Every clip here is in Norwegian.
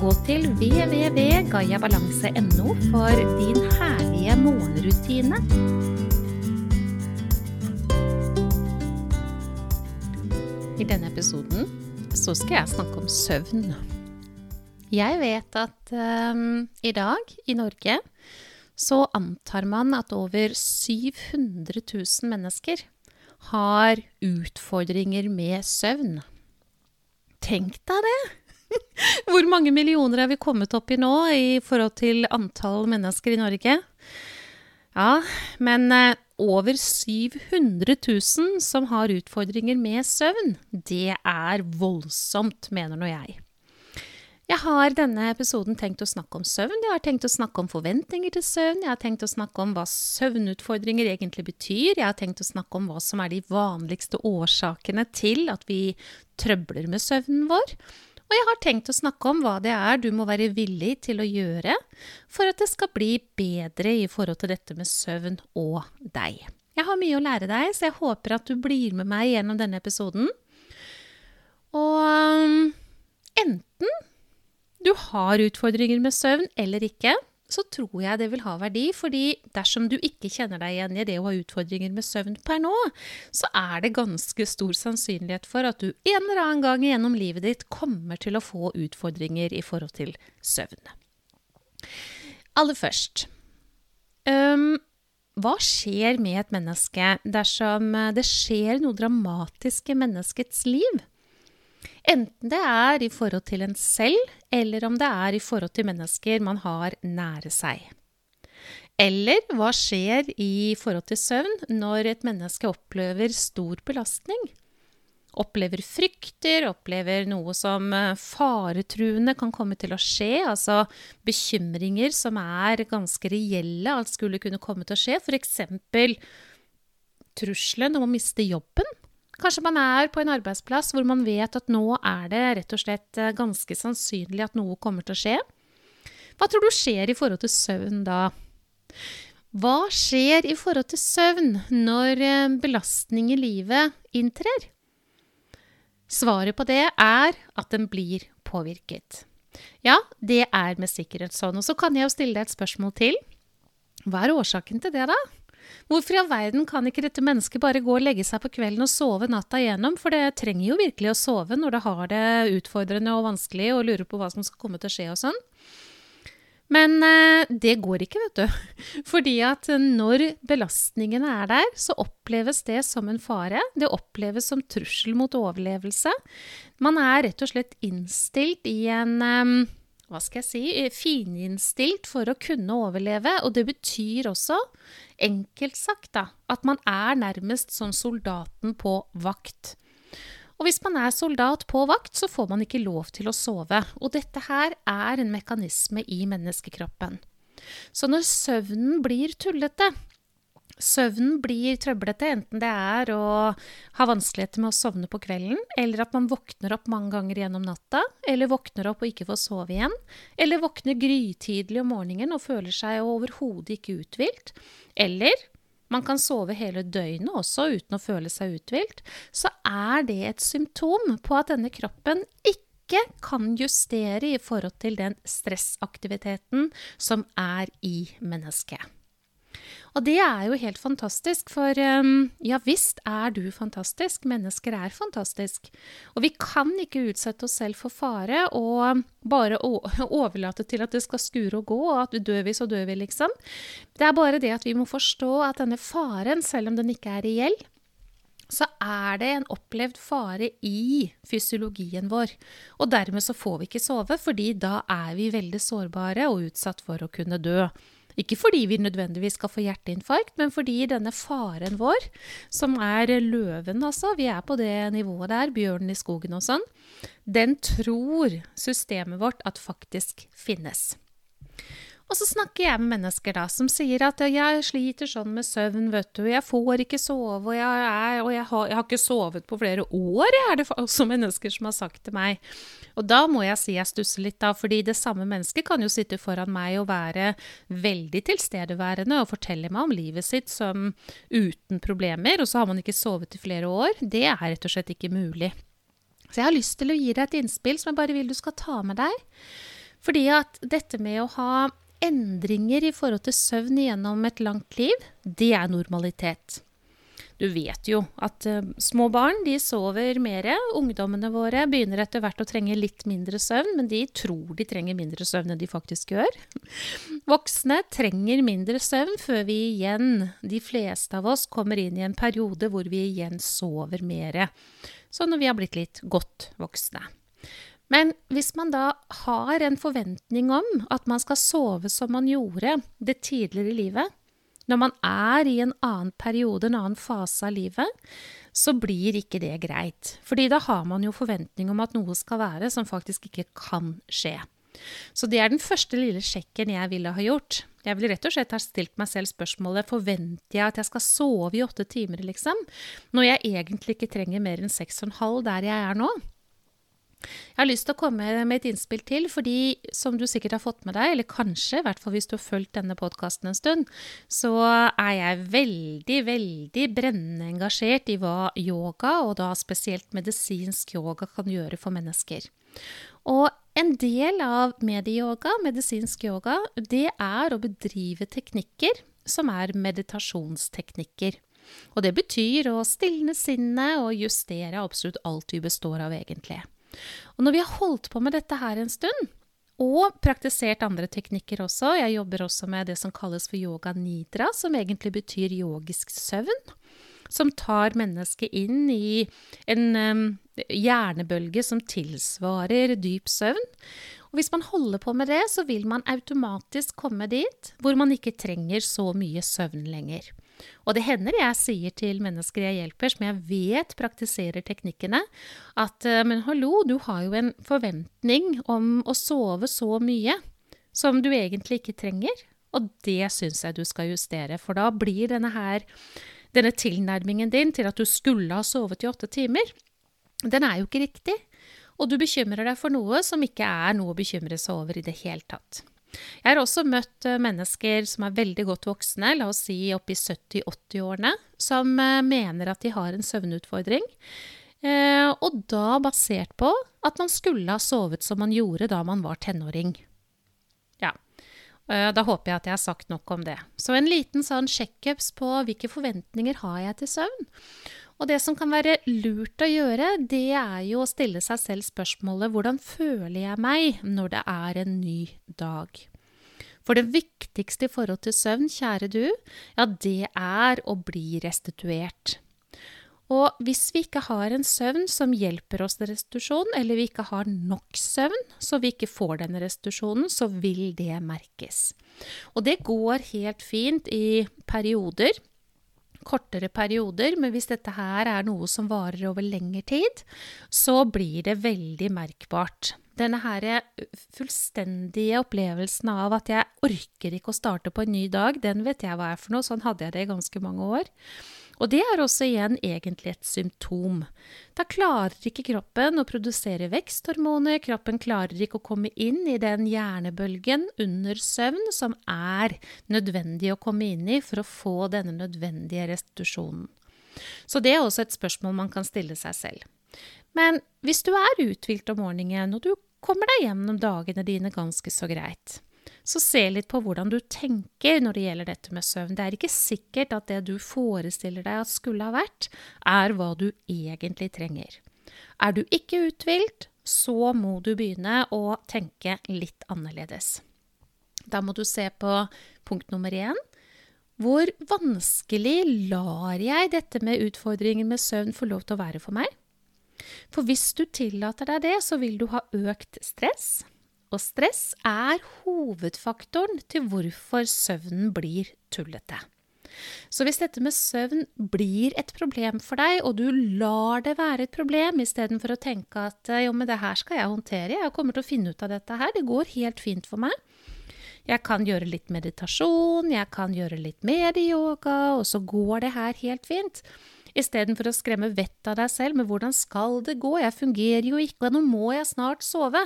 Gå til www.gayabalanse.no for din herlige morgenrutine. I denne episoden så skal jeg snakke om søvn. Jeg vet at um, i dag i Norge så antar man at over 700 000 mennesker har utfordringer med søvn. Tenk deg det! Hvor mange millioner er vi kommet opp i nå i forhold til antall mennesker i Norge? Ja, men eh, over 700 000 som har utfordringer med søvn. Det er voldsomt, mener nå jeg. Jeg har denne episoden tenkt å snakke om søvn, jeg har tenkt å snakke om forventninger til søvn, jeg har tenkt å snakke om hva søvnutfordringer egentlig betyr, jeg har tenkt å snakke om hva som er de vanligste årsakene til at vi trøbler med søvnen vår. Og jeg har tenkt å snakke om hva det er du må være villig til å gjøre for at det skal bli bedre i forhold til dette med søvn og deg. Jeg har mye å lære deg, så jeg håper at du blir med meg gjennom denne episoden. Og um, enten du har utfordringer med søvn eller ikke, så tror jeg det vil ha verdi. fordi dersom du ikke kjenner deg igjen i det å ha utfordringer med søvn per nå, så er det ganske stor sannsynlighet for at du en eller annen gang gjennom livet ditt kommer til å få utfordringer i forhold til søvn. Aller først um, Hva skjer med et menneske dersom det skjer noe dramatisk i menneskets liv? Enten det er i forhold til en selv, eller om det er i forhold til mennesker man har nære seg. Eller hva skjer i forhold til søvn når et menneske opplever stor belastning? Opplever frykter, opplever noe som eh, faretruende kan komme til å skje, altså bekymringer som er ganske reelle at skulle kunne komme til å skje, f.eks. trusselen om å miste jobben Kanskje man er på en arbeidsplass hvor man vet at nå er det rett og slett eh, ganske sannsynlig at noe kommer til å skje. Hva tror du skjer i forhold til søvn da? Hva skjer i forhold til søvn når eh, belastning i livet inntrer? Svaret på det er at den blir påvirket. Ja, det er med sikkerhet sånn. Og så kan jeg jo stille deg et spørsmål til. Hva er årsaken til det, da? Hvorfor i all verden kan ikke dette mennesket bare gå og legge seg på kvelden og sove natta igjennom? For det trenger jo virkelig å sove når det har det utfordrende og vanskelig og lurer på hva som skal komme til å skje og sånn. Men eh, det går ikke, vet du. Fordi at når belastningene er der, så oppleves det som en fare. Det oppleves som trussel mot overlevelse. Man er rett og slett innstilt i en eh, hva skal jeg si, fininnstilt for å kunne overleve. Og det betyr også, enkelt sagt, da, at man er nærmest som soldaten på vakt. Og hvis man er soldat på vakt, så får man ikke lov til å sove. Og dette her er en mekanisme i menneskekroppen. Så når søvnen blir tullete, søvnen blir trøblete, enten det er å ha vanskeligheter med å sovne på kvelden, eller at man våkner opp mange ganger gjennom natta, eller våkner opp og ikke får sove igjen, eller våkner grytidlig om morgenen og føler seg overhodet ikke uthvilt, eller man kan sove hele døgnet også uten å føle seg uthvilt, så er det et symptom på at denne kroppen ikke kan justere i forhold til den stressaktiviteten som er i mennesket. Og det er jo helt fantastisk, for um, ja visst er du fantastisk, mennesker er fantastisk. Og vi kan ikke utsette oss selv for fare og bare overlate til at det skal skure og gå, og at dør vi, så dør vi, liksom. Det er bare det at vi må forstå at denne faren, selv om den ikke er reell, så er det en opplevd fare i fysiologien vår. Og dermed så får vi ikke sove, fordi da er vi veldig sårbare og utsatt for å kunne dø. Ikke fordi vi nødvendigvis skal få hjerteinfarkt, men fordi denne faren vår, som er løven, altså, vi er på det nivået der, bjørnen i skogen og sånn, den tror systemet vårt at faktisk finnes. Og så snakker jeg med mennesker da, som sier at jeg sliter sånn med søvn, vet du, jeg får ikke sove, og jeg, er, og jeg, har, jeg har, ikke sovet på flere år, er det også mennesker som har sagt til meg. Og da må jeg si jeg stusser litt, da, fordi det samme mennesket kan jo sitte foran meg og være veldig tilstedeværende og fortelle meg om livet sitt som uten problemer, og så har man ikke sovet i flere år. Det er rett og slett ikke mulig. Så jeg har lyst til å gi deg et innspill som jeg bare vil du skal ta med deg. Fordi at dette med å ha endringer i forhold til søvn gjennom et langt liv, det er normalitet. Du vet jo at uh, små barn de sover mer. Ungdommene våre begynner etter hvert å trenge litt mindre søvn, men de tror de trenger mindre søvn enn de faktisk gjør. Voksne trenger mindre søvn før vi igjen, de fleste av oss, kommer inn i en periode hvor vi igjen sover mer. Så når vi har blitt litt godt voksne. Men hvis man da har en forventning om at man skal sove som man gjorde det tidligere i livet, når man er i en annen periode, en annen fase av livet, så blir ikke det greit. Fordi da har man jo forventning om at noe skal være som faktisk ikke kan skje. Så det er den første lille sjekken jeg ville ha gjort. Jeg ville rett og slett ha stilt meg selv spørsmålet forventer jeg at jeg skal sove i åtte timer, liksom, når jeg egentlig ikke trenger mer enn seks og en halv der jeg er nå? Jeg har lyst til å komme med et innspill til, fordi som du sikkert har fått med deg, eller kanskje, i hvert fall hvis du har fulgt denne podkasten en stund, så er jeg veldig, veldig brennende engasjert i hva yoga, og da spesielt medisinsk yoga, kan gjøre for mennesker. Og en del av medieyoga, medisinsk yoga, det er å bedrive teknikker som er meditasjonsteknikker. Og det betyr å stilne sinnet og justere absolutt alt vi består av, egentlig. Og når vi har holdt på med dette her en stund, og praktisert andre teknikker også, jeg jobber også med det som kalles for yoga nidra, som egentlig betyr yogisk søvn, som tar mennesket inn i en um, hjernebølge som tilsvarer dyp søvn. Og hvis man holder på med det, så vil man automatisk komme dit hvor man ikke trenger så mye søvn lenger. Og det hender jeg sier til mennesker jeg hjelper, som jeg vet praktiserer teknikkene, at eh, men hallo, du har jo en forventning om å sove så mye som du egentlig ikke trenger. Og det syns jeg du skal justere, for da blir denne her denne tilnærmingen din til at du skulle ha sovet i åtte timer, den er jo ikke riktig. Og du bekymrer deg for noe som ikke er noe å bekymre seg over i det hele tatt. Jeg har også møtt eh, mennesker som er veldig godt voksne, la oss si opp i 70-80-årene, som eh, mener at de har en søvnutfordring. Eh, og da basert på at man skulle ha sovet som man gjorde da man var tenåring. Ja. Da håper jeg at jeg har sagt nok om det. Så en liten sånn sjekkups på hvilke forventninger har jeg til søvn. Og det som kan være lurt å gjøre, det er jo å stille seg selv spørsmålet hvordan føler jeg meg når det er en ny dag? For det viktigste i forhold til søvn, kjære du, ja, det er å bli restituert. Og hvis vi ikke har en søvn som hjelper oss til restitusjon, eller vi ikke har nok søvn så vi ikke får denne restitusjonen, så vil det merkes. Og det går helt fint i perioder kortere perioder, men hvis dette her er noe som varer over lengre tid, så blir det veldig merkbart. Denne her fullstendige opplevelsen av at jeg orker ikke å starte på en ny dag, den vet jeg hva er for noe, sånn hadde jeg det i ganske mange år. Og det er også igjen egentlig et symptom. Da klarer ikke kroppen å produsere veksthormoner, kroppen klarer ikke å komme inn i den hjernebølgen under søvn som er nødvendig å komme inn i for å få denne nødvendige restitusjonen. Så det er også et spørsmål man kan stille seg selv. Men hvis du er uthvilt om morgenen, og du kommer deg gjennom dagene dine ganske så greit, så se litt på hvordan du tenker når det gjelder dette med søvn. Det er ikke sikkert at det du forestiller deg at skulle ha vært, er hva du egentlig trenger. Er du ikke uthvilt, så må du begynne å tenke litt annerledes. Da må du se på punkt nummer én. Hvor vanskelig lar jeg dette med utfordringen med søvn få lov til å være for meg? For hvis du tillater deg det, så vil du ha økt stress, og stress er hovedfaktoren til hvorfor søvnen blir tullete. Så hvis dette med søvn blir et problem for deg, og du lar det være et problem istedenfor å tenke at jo, men det her skal jeg håndtere, jeg kommer til å finne ut av dette her, det går helt fint for meg, Jeg kan gjøre litt meditasjon, jeg kan gjøre litt mer yoga, og så går det her helt fint. Istedenfor å skremme vettet av deg selv med 'hvordan skal det gå', jeg fungerer jo ikke, og nå må jeg snart sove.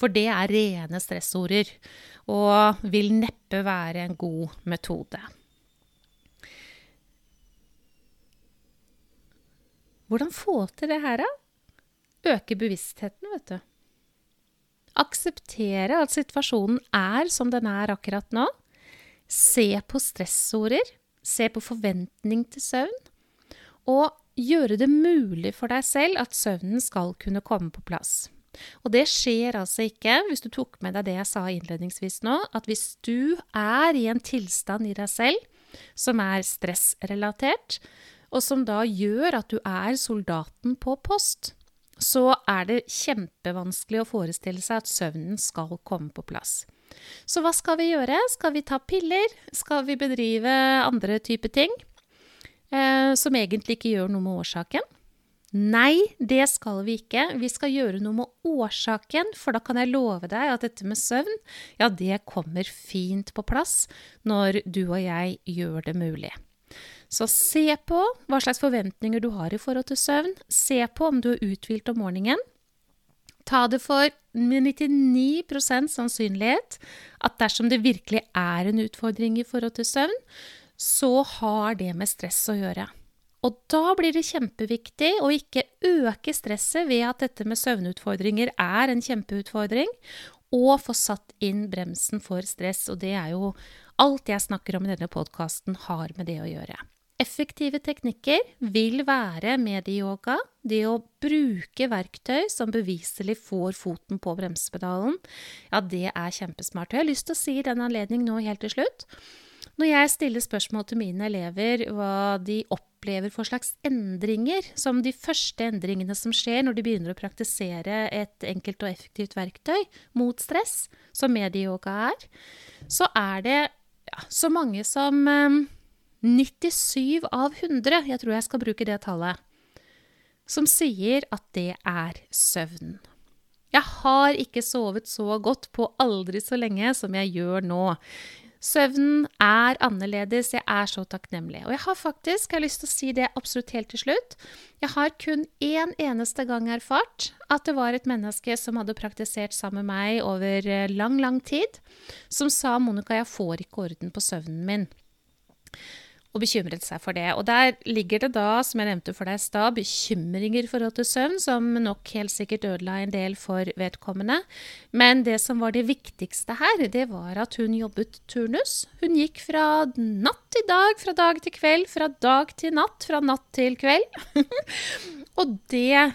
For det er rene stressorder, og vil neppe være en god metode. Hvordan få til det her, da? Øke bevisstheten, vet du. Akseptere at situasjonen er som den er akkurat nå. Se på stressorder. Se på forventning til søvn og gjøre det mulig for deg selv at søvnen skal kunne komme på plass. Og det skjer altså ikke, hvis du tok med deg det jeg sa innledningsvis nå, at hvis du er i en tilstand i deg selv som er stressrelatert, og som da gjør at du er soldaten på post, så er det kjempevanskelig å forestille seg at søvnen skal komme på plass. Så hva skal vi gjøre? Skal vi ta piller? Skal vi bedrive andre typer ting? eh, som egentlig ikke gjør noe med årsaken. Nei, det skal vi ikke. Vi skal gjøre noe med årsaken, for da kan jeg love deg at dette med søvn, ja, det kommer fint på plass når du og jeg gjør det mulig. Så se på hva slags forventninger du har i forhold til søvn. Se på om du er uthvilt om morgenen. Ta det for med 99% sannsynlighet at dersom det virkelig er en utfordring i forhold til søvn, så har det med stress å gjøre. Og da blir det kjempeviktig å ikke øke stresset ved at dette med søvnutfordringer er en kjempeutfordring, og få satt inn bremsen for stress. Og det er jo alt jeg snakker om i denne podkasten, har med det å gjøre. Effektive teknikker vil være medieyoga, det å bruke verktøy som beviselig får foten på bremsepedalen. Ja, det er kjempesmart. Og jeg har lyst til å si i den anledning nå helt til slutt når jeg stiller spørsmål til mine elever hva de opplever for slags endringer, som de første endringene som skjer når de begynner å praktisere et enkelt og effektivt verktøy mot stress, som medieyoga er, så er det ja, så mange som eh, 97 av 100, jeg tror jeg skal bruke det tallet, som sier at det er søvn. Jeg har ikke sovet så godt på aldri så lenge som jeg gjør nå. Søvnen er annerledes. Jeg er så takknemlig. Og jeg har faktisk, jeg har lyst til å si det absolutt helt til slutt, jeg har kun én eneste gang erfart at det var et menneske som hadde praktisert sammen med meg over eh, lang, lang tid, som sa 'Monica, jeg får ikke orden på søvnen min' og bekymret seg for det. Og der ligger det da, som jeg nevnte for deg i stad, bekymringer i forhold til søvn, som nok helt sikkert ødela en del for vedkommende. Men det som var det viktigste her, det var at hun jobbet turnus. Hun gikk fra natt til dag, fra dag til kveld, fra dag til natt, fra natt til kveld. og det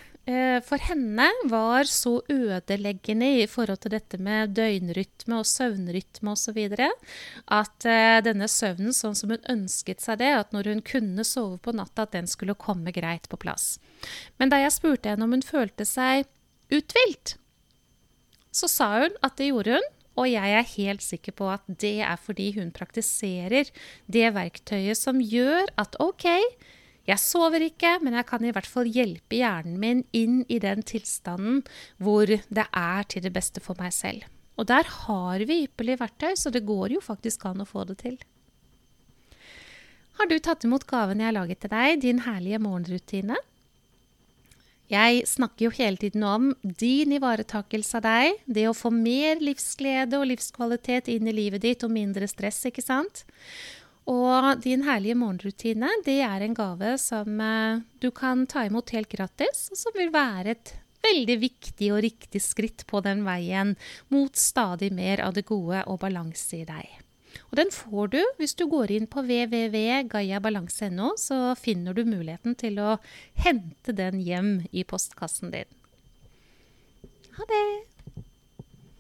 for henne var så ødeleggende i forhold til dette med døgnrytme og søvnrytme osv. at eh, denne søvnen, sånn som hun ønsket seg det, at når hun kunne sove på natta, at den skulle komme greit på plass. Men da jeg spurte henne om hun følte seg uthvilt, så sa hun at det gjorde hun. Og jeg er helt sikker på at det er fordi hun praktiserer det verktøyet som gjør at OK, jeg sover ikke, men jeg kan i hvert fall hjelpe hjernen min inn i den tilstanden hvor det er til det beste for meg selv. Og der har vi ypperlige verktøy, så det går jo faktisk an å få det til. Har du tatt imot gaven jeg har laget til deg, din herlige morgenrutine? Jeg snakker jo hele tiden om din ivaretakelse av deg, det å få mer livsglede og livskvalitet inn i livet ditt og mindre stress, ikke sant? Og din herlige morgenrutine det er en gave som eh, du kan ta imot helt gratis, og som vil være et veldig viktig og riktig skritt på den veien mot stadig mer av det gode og balanse i deg. Og den får du hvis du går inn på www.gaiabalanse.no, så finner du muligheten til å hente den hjem i postkassen din. Ha det!